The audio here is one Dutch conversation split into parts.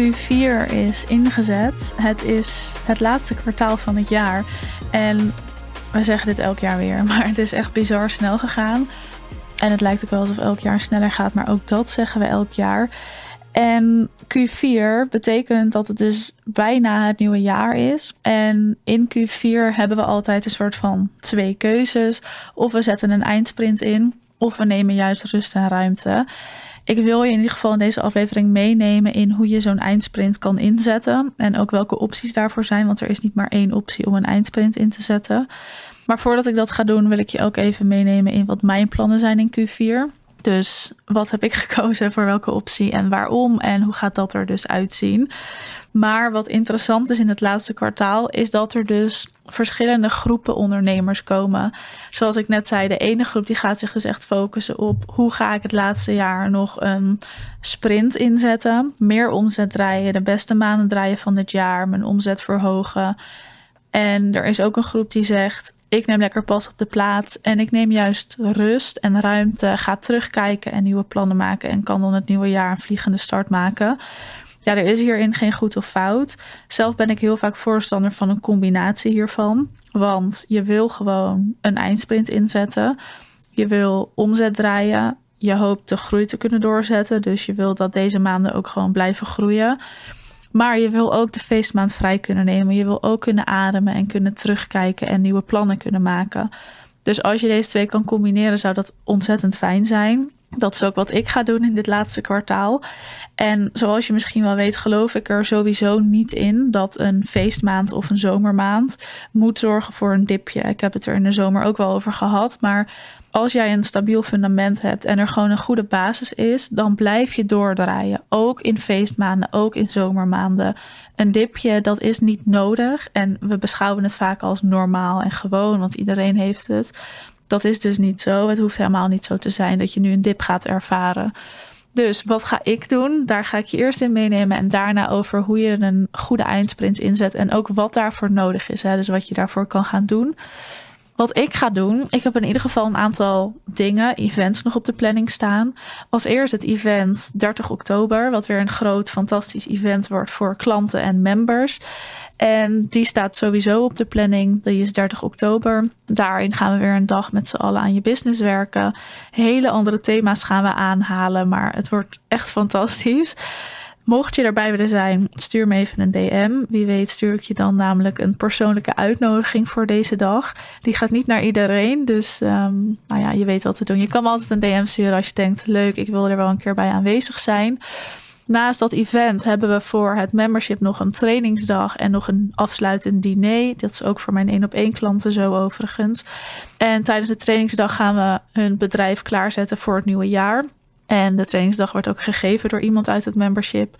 Q4 is ingezet. Het is het laatste kwartaal van het jaar. En we zeggen dit elk jaar weer, maar het is echt bizar snel gegaan. En het lijkt ook wel alsof elk jaar sneller gaat, maar ook dat zeggen we elk jaar. En Q4 betekent dat het dus bijna het nieuwe jaar is. En in Q4 hebben we altijd een soort van twee keuzes. Of we zetten een eindsprint in, of we nemen juist rust en ruimte. Ik wil je in ieder geval in deze aflevering meenemen in hoe je zo'n eindsprint kan inzetten. En ook welke opties daarvoor zijn, want er is niet maar één optie om een eindsprint in te zetten. Maar voordat ik dat ga doen, wil ik je ook even meenemen in wat mijn plannen zijn in Q4. Dus wat heb ik gekozen voor welke optie en waarom en hoe gaat dat er dus uitzien? Maar wat interessant is in het laatste kwartaal is dat er dus verschillende groepen ondernemers komen. Zoals ik net zei, de ene groep die gaat zich dus echt focussen op hoe ga ik het laatste jaar nog een sprint inzetten, meer omzet draaien, de beste maanden draaien van dit jaar, mijn omzet verhogen. En er is ook een groep die zegt: ik neem lekker pas op de plaats en ik neem juist rust en ruimte, ga terugkijken en nieuwe plannen maken en kan dan het nieuwe jaar een vliegende start maken. Ja, er is hierin geen goed of fout. Zelf ben ik heel vaak voorstander van een combinatie hiervan. Want je wil gewoon een eindsprint inzetten. Je wil omzet draaien. Je hoopt de groei te kunnen doorzetten. Dus je wil dat deze maanden ook gewoon blijven groeien. Maar je wil ook de feestmaand vrij kunnen nemen. Je wil ook kunnen ademen en kunnen terugkijken en nieuwe plannen kunnen maken. Dus als je deze twee kan combineren, zou dat ontzettend fijn zijn. Dat is ook wat ik ga doen in dit laatste kwartaal. En zoals je misschien wel weet, geloof ik er sowieso niet in dat een feestmaand of een zomermaand moet zorgen voor een dipje. Ik heb het er in de zomer ook wel over gehad. Maar als jij een stabiel fundament hebt en er gewoon een goede basis is, dan blijf je doordraaien. Ook in feestmaanden, ook in zomermaanden. Een dipje, dat is niet nodig. En we beschouwen het vaak als normaal en gewoon, want iedereen heeft het. Dat is dus niet zo. Het hoeft helemaal niet zo te zijn dat je nu een dip gaat ervaren. Dus wat ga ik doen? Daar ga ik je eerst in meenemen en daarna over hoe je een goede eindsprint inzet en ook wat daarvoor nodig is. Hè? Dus wat je daarvoor kan gaan doen. Wat ik ga doen, ik heb in ieder geval een aantal dingen, events nog op de planning staan. Als eerst het event 30 oktober, wat weer een groot, fantastisch event wordt voor klanten en members. En die staat sowieso op de planning. Die is 30 oktober. Daarin gaan we weer een dag met z'n allen aan je business werken. Hele andere thema's gaan we aanhalen, maar het wordt echt fantastisch. Mocht je erbij willen zijn, stuur me even een DM. Wie weet stuur ik je dan namelijk een persoonlijke uitnodiging voor deze dag. Die gaat niet naar iedereen, dus um, nou ja, je weet wat te doen. Je kan altijd een DM sturen als je denkt, leuk, ik wil er wel een keer bij aanwezig zijn. Naast dat event hebben we voor het membership nog een trainingsdag en nog een afsluitend diner. Dat is ook voor mijn één op één klanten zo overigens. En tijdens de trainingsdag gaan we hun bedrijf klaarzetten voor het nieuwe jaar. En de trainingsdag wordt ook gegeven door iemand uit het membership.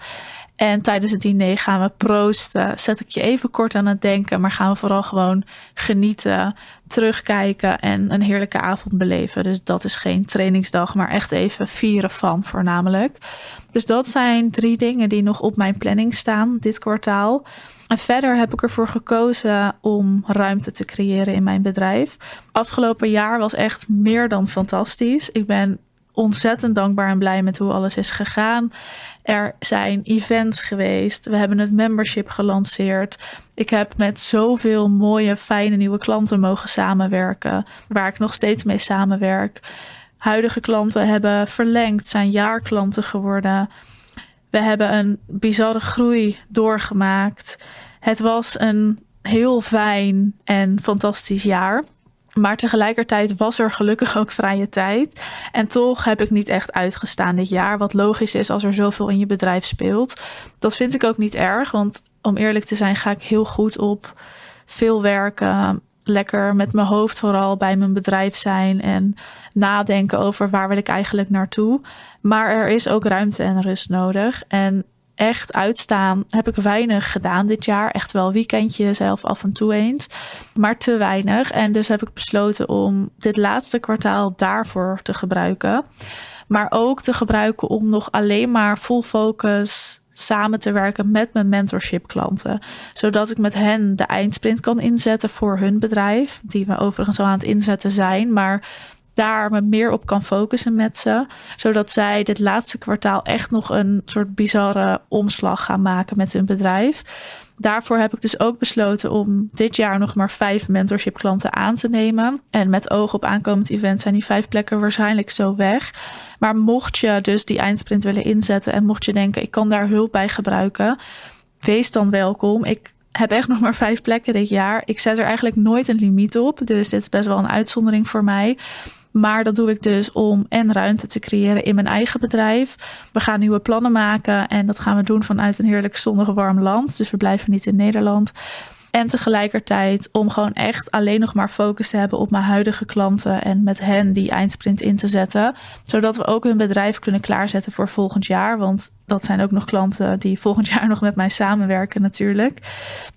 En tijdens het diner gaan we proosten. Zet ik je even kort aan het denken, maar gaan we vooral gewoon genieten, terugkijken en een heerlijke avond beleven. Dus dat is geen trainingsdag, maar echt even vieren van voornamelijk. Dus dat zijn drie dingen die nog op mijn planning staan dit kwartaal. En verder heb ik ervoor gekozen om ruimte te creëren in mijn bedrijf. Afgelopen jaar was echt meer dan fantastisch. Ik ben ontzettend dankbaar en blij met hoe alles is gegaan. Er zijn events geweest. We hebben het membership gelanceerd. Ik heb met zoveel mooie, fijne nieuwe klanten mogen samenwerken. Waar ik nog steeds mee samenwerk. Huidige klanten hebben verlengd, zijn jaarklanten geworden. We hebben een bizarre groei doorgemaakt. Het was een heel fijn en fantastisch jaar. Maar tegelijkertijd was er gelukkig ook vrije tijd. En toch heb ik niet echt uitgestaan dit jaar. Wat logisch is als er zoveel in je bedrijf speelt. Dat vind ik ook niet erg. Want om eerlijk te zijn, ga ik heel goed op veel werken. Lekker met mijn hoofd vooral bij mijn bedrijf zijn. En nadenken over waar wil ik eigenlijk naartoe. Maar er is ook ruimte en rust nodig. En echt uitstaan heb ik weinig gedaan dit jaar. Echt wel weekendje zelf af en toe eens. Maar te weinig. En dus heb ik besloten om dit laatste kwartaal daarvoor te gebruiken. Maar ook te gebruiken om nog alleen maar full focus samen te werken met mijn mentorship klanten. Zodat ik met hen de eindsprint kan inzetten voor hun bedrijf. Die we overigens al aan het inzetten zijn. Maar daar me meer op kan focussen met ze. Zodat zij dit laatste kwartaal echt nog een soort bizarre omslag gaan maken met hun bedrijf. Daarvoor heb ik dus ook besloten om dit jaar nog maar vijf mentorship klanten aan te nemen. En met oog op aankomend event zijn die vijf plekken waarschijnlijk zo weg. Maar mocht je dus die eindsprint willen inzetten en mocht je denken ik kan daar hulp bij gebruiken, wees dan welkom. Ik heb echt nog maar vijf plekken dit jaar. Ik zet er eigenlijk nooit een limiet op. Dus dit is best wel een uitzondering voor mij. Maar dat doe ik dus om en ruimte te creëren in mijn eigen bedrijf. We gaan nieuwe plannen maken en dat gaan we doen vanuit een heerlijk zonnig warm land. Dus we blijven niet in Nederland. En tegelijkertijd om gewoon echt alleen nog maar focus te hebben op mijn huidige klanten en met hen die eindsprint in te zetten. Zodat we ook hun bedrijf kunnen klaarzetten voor volgend jaar. Want dat zijn ook nog klanten die volgend jaar nog met mij samenwerken natuurlijk.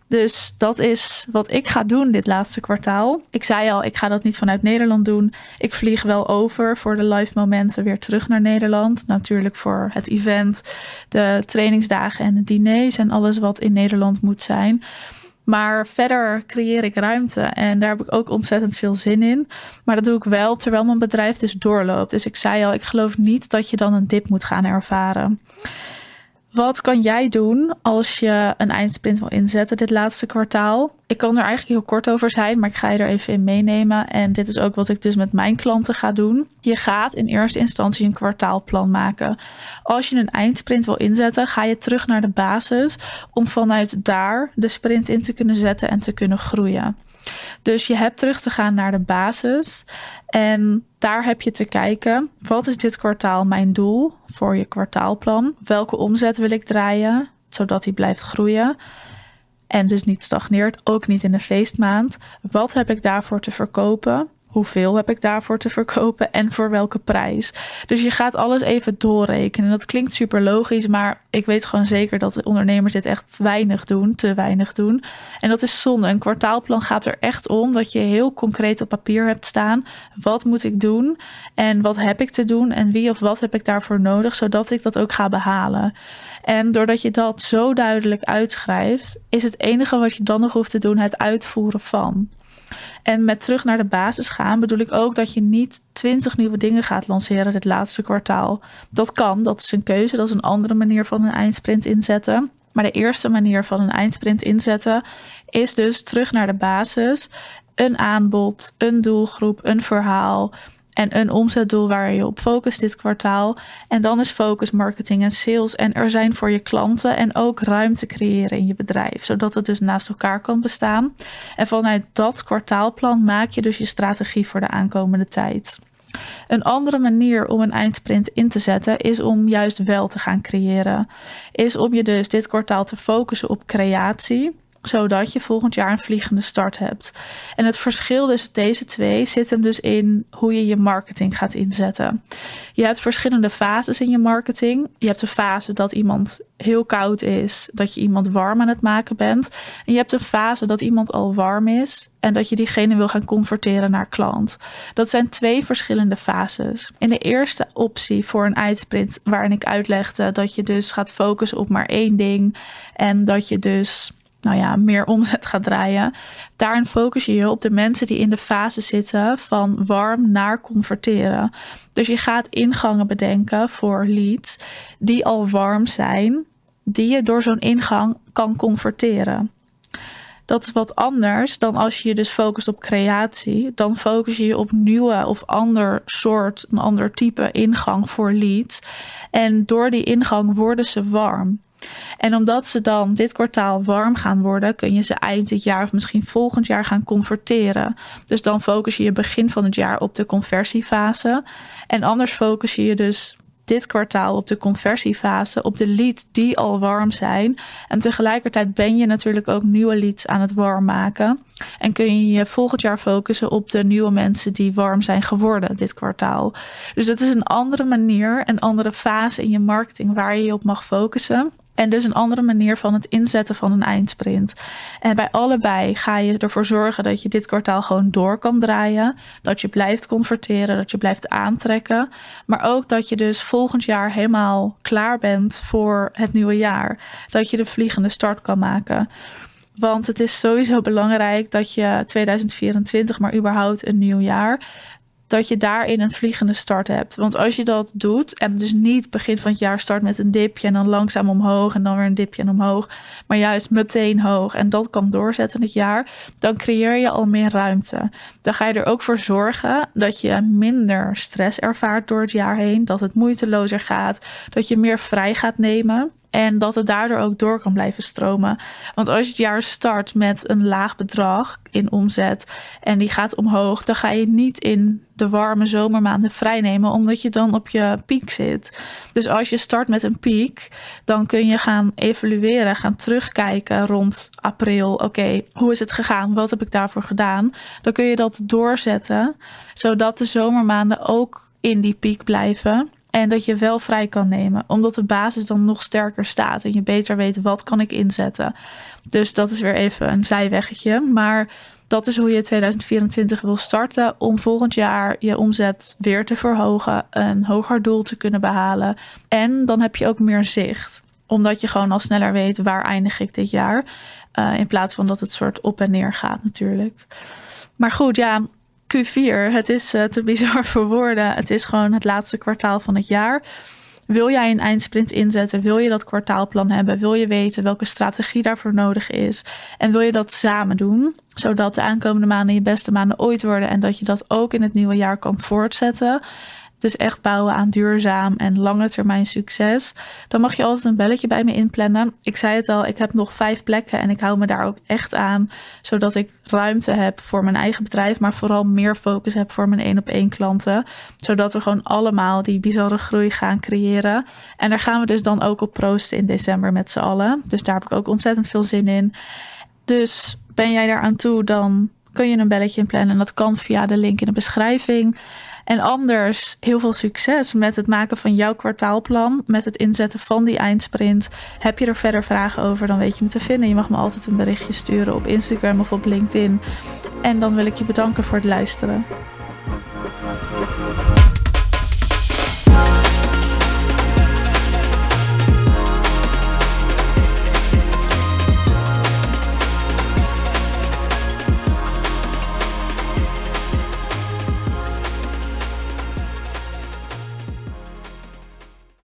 Dus dat is wat ik ga doen dit laatste kwartaal. Ik zei al, ik ga dat niet vanuit Nederland doen. Ik vlieg wel over voor de live momenten weer terug naar Nederland. Natuurlijk voor het event, de trainingsdagen en de diners en alles wat in Nederland moet zijn. Maar verder creëer ik ruimte en daar heb ik ook ontzettend veel zin in. Maar dat doe ik wel terwijl mijn bedrijf dus doorloopt. Dus ik zei al, ik geloof niet dat je dan een dip moet gaan ervaren. Wat kan jij doen als je een eindsprint wil inzetten dit laatste kwartaal? Ik kan er eigenlijk heel kort over zijn, maar ik ga je er even in meenemen. En dit is ook wat ik dus met mijn klanten ga doen. Je gaat in eerste instantie een kwartaalplan maken. Als je een eindsprint wil inzetten, ga je terug naar de basis om vanuit daar de sprint in te kunnen zetten en te kunnen groeien. Dus je hebt terug te gaan naar de basis. En daar heb je te kijken, wat is dit kwartaal mijn doel voor je kwartaalplan? Welke omzet wil ik draaien, zodat die blijft groeien? En dus niet stagneert, ook niet in de feestmaand. Wat heb ik daarvoor te verkopen? Hoeveel heb ik daarvoor te verkopen en voor welke prijs? Dus je gaat alles even doorrekenen. Dat klinkt super logisch, maar ik weet gewoon zeker dat de ondernemers dit echt weinig doen, te weinig doen. En dat is zonde. Een kwartaalplan gaat er echt om dat je heel concreet op papier hebt staan. Wat moet ik doen en wat heb ik te doen en wie of wat heb ik daarvoor nodig, zodat ik dat ook ga behalen. En doordat je dat zo duidelijk uitschrijft, is het enige wat je dan nog hoeft te doen het uitvoeren van. En met terug naar de basis gaan bedoel ik ook dat je niet twintig nieuwe dingen gaat lanceren dit laatste kwartaal. Dat kan, dat is een keuze, dat is een andere manier van een eindsprint inzetten. Maar de eerste manier van een eindsprint inzetten is dus terug naar de basis. Een aanbod, een doelgroep, een verhaal, en een omzetdoel waar je op focust dit kwartaal. En dan is focus marketing en sales. En er zijn voor je klanten en ook ruimte creëren in je bedrijf, zodat het dus naast elkaar kan bestaan. En vanuit dat kwartaalplan maak je dus je strategie voor de aankomende tijd. Een andere manier om een eindsprint in te zetten is om juist wel te gaan creëren. Is om je dus dit kwartaal te focussen op creatie zodat je volgend jaar een vliegende start hebt. En het verschil tussen deze twee zit hem dus in hoe je je marketing gaat inzetten. Je hebt verschillende fases in je marketing. Je hebt de fase dat iemand heel koud is, dat je iemand warm aan het maken bent. En je hebt een fase dat iemand al warm is en dat je diegene wil gaan converteren naar klant. Dat zijn twee verschillende fases. In de eerste optie voor een eindprint, waarin ik uitlegde dat je dus gaat focussen op maar één ding en dat je dus nou ja, meer omzet gaat draaien. Daarin focus je je op de mensen die in de fase zitten van warm naar converteren. Dus je gaat ingangen bedenken voor leads die al warm zijn, die je door zo'n ingang kan converteren. Dat is wat anders dan als je je dus focust op creatie. Dan focus je je op nieuwe of ander soort, een ander type ingang voor leads. En door die ingang worden ze warm. En omdat ze dan dit kwartaal warm gaan worden, kun je ze eind dit jaar of misschien volgend jaar gaan converteren. Dus dan focus je je begin van het jaar op de conversiefase. En anders focus je je dus dit kwartaal op de conversiefase, op de leads die al warm zijn. En tegelijkertijd ben je natuurlijk ook nieuwe leads aan het warm maken. En kun je je volgend jaar focussen op de nieuwe mensen die warm zijn geworden dit kwartaal. Dus dat is een andere manier, een andere fase in je marketing waar je je op mag focussen. En dus een andere manier van het inzetten van een eindsprint. En bij allebei ga je ervoor zorgen dat je dit kwartaal gewoon door kan draaien. Dat je blijft converteren, dat je blijft aantrekken. Maar ook dat je dus volgend jaar helemaal klaar bent voor het nieuwe jaar. Dat je de vliegende start kan maken. Want het is sowieso belangrijk dat je 2024, maar überhaupt een nieuw jaar dat je daarin een vliegende start hebt. Want als je dat doet en dus niet begin van het jaar start met een dipje en dan langzaam omhoog en dan weer een dipje en omhoog, maar juist meteen hoog en dat kan doorzetten het jaar, dan creëer je al meer ruimte. Dan ga je er ook voor zorgen dat je minder stress ervaart door het jaar heen, dat het moeitelozer gaat, dat je meer vrij gaat nemen. En dat het daardoor ook door kan blijven stromen. Want als je het jaar start met een laag bedrag in omzet en die gaat omhoog, dan ga je niet in de warme zomermaanden vrijnemen, omdat je dan op je piek zit. Dus als je start met een piek, dan kun je gaan evalueren, gaan terugkijken rond april. Oké, hoe is het gegaan? Wat heb ik daarvoor gedaan? Dan kun je dat doorzetten, zodat de zomermaanden ook in die piek blijven. En dat je wel vrij kan nemen, omdat de basis dan nog sterker staat en je beter weet wat kan ik inzetten. Dus dat is weer even een zijweggetje. Maar dat is hoe je 2024 wil starten om volgend jaar je omzet weer te verhogen, een hoger doel te kunnen behalen. En dan heb je ook meer zicht, omdat je gewoon al sneller weet waar eindig ik dit jaar. Uh, in plaats van dat het soort op en neer gaat natuurlijk. Maar goed, ja, Q4. Het is uh, te bizar voor woorden. Het is gewoon het laatste kwartaal van het jaar. Wil jij een eindsprint inzetten? Wil je dat kwartaalplan hebben? Wil je weten welke strategie daarvoor nodig is? En wil je dat samen doen, zodat de aankomende maanden je beste maanden ooit worden en dat je dat ook in het nieuwe jaar kan voortzetten? Dus echt bouwen aan duurzaam en lange termijn succes, dan mag je altijd een belletje bij me inplannen. Ik zei het al, ik heb nog vijf plekken en ik hou me daar ook echt aan, zodat ik ruimte heb voor mijn eigen bedrijf, maar vooral meer focus heb voor mijn één op één klanten, zodat we gewoon allemaal die bizarre groei gaan creëren. En daar gaan we dus dan ook op proosten in december met z'n allen. Dus daar heb ik ook ontzettend veel zin in. Dus ben jij daar aan toe, dan kun je een belletje inplannen. En dat kan via de link in de beschrijving. En anders heel veel succes met het maken van jouw kwartaalplan, met het inzetten van die eindsprint. Heb je er verder vragen over, dan weet je me te vinden. Je mag me altijd een berichtje sturen op Instagram of op LinkedIn. En dan wil ik je bedanken voor het luisteren.